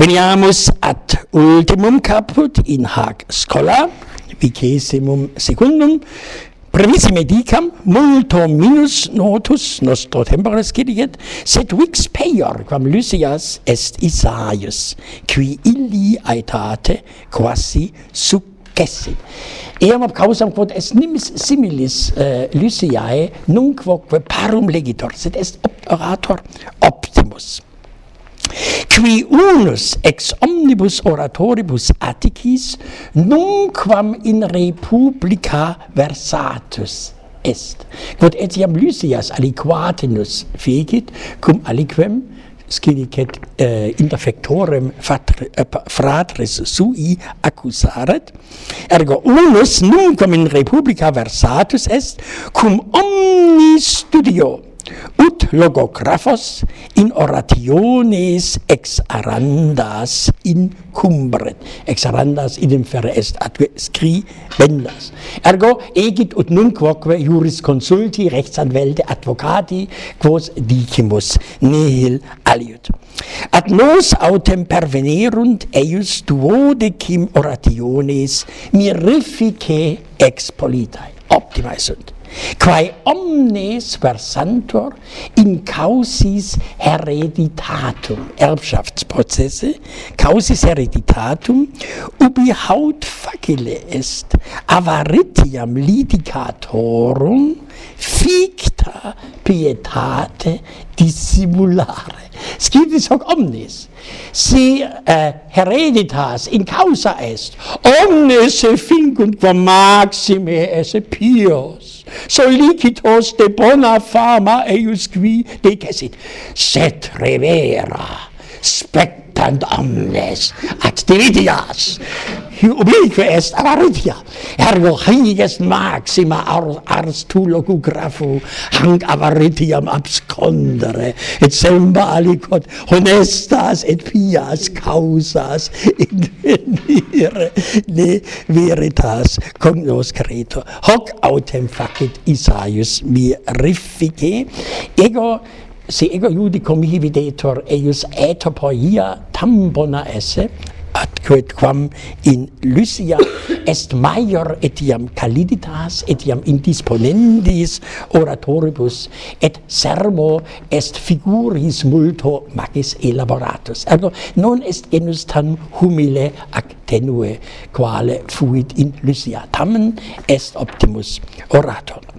Veniamus ad ultimum caput in hac schola, vicesimum secundum, Premissime dicam, multo minus notus nostro temporis cidiget, sed vix peior quam Lysias est Isaius, qui illi aetate quasi successit. Eam ob causam quod est nimis similis eh, uh, Lysiae, nunquoque parum legitor, sed est orator optimus qui unus ex omnibus oratoribus atticis nunquam in republica versatus est. Quod etiam lysias aliquatinus fegit, cum aliquem scilicet eh, interfectorem fatre, eh, fratris sui accusaret ergo unus nunquam in republica versatus est cum omni studio logographos in orationes ex arandas in cumbre Ex arandas idem ferre est atque scribendas. Ergo egit ut nunquoque juris consulti rechtsanwälte advocati quos dicimus nihil aliud. Ad nos autem pervenerunt eius duodecim orationes mirifice expolitae. Optimae sunt quae omnes versantur in causis hereditatum. Erbschaftsprozesse. Causis hereditatum. Ubi haut facile est avaritiam litigatorum ficta pietate dissimulare. Scivis hoc omnes si uh, hereditas in causa est omnes fincunt quam maxime esse pios solicitos de bona fama eius qui decesit, sed revera, spectant omnes activitias, ubique est avaritia, ergo hies maxima ars, tu tulocu hanc avaritiam abscondere, et semba aliquot honestas et pias causas in venire ne veritas cognoscrito. Hoc autem facit Isaius mi riffice, ego se ego judicum mihi videtur eius etopoia tam bona esse atque quam in Lycia est maior etiam caliditas etiam indisponendis oratoribus et sermo est figuris multo magis elaboratus. Ergo non est genus tam humile ac tenue quale fuit in Lycia tamen est optimus orator.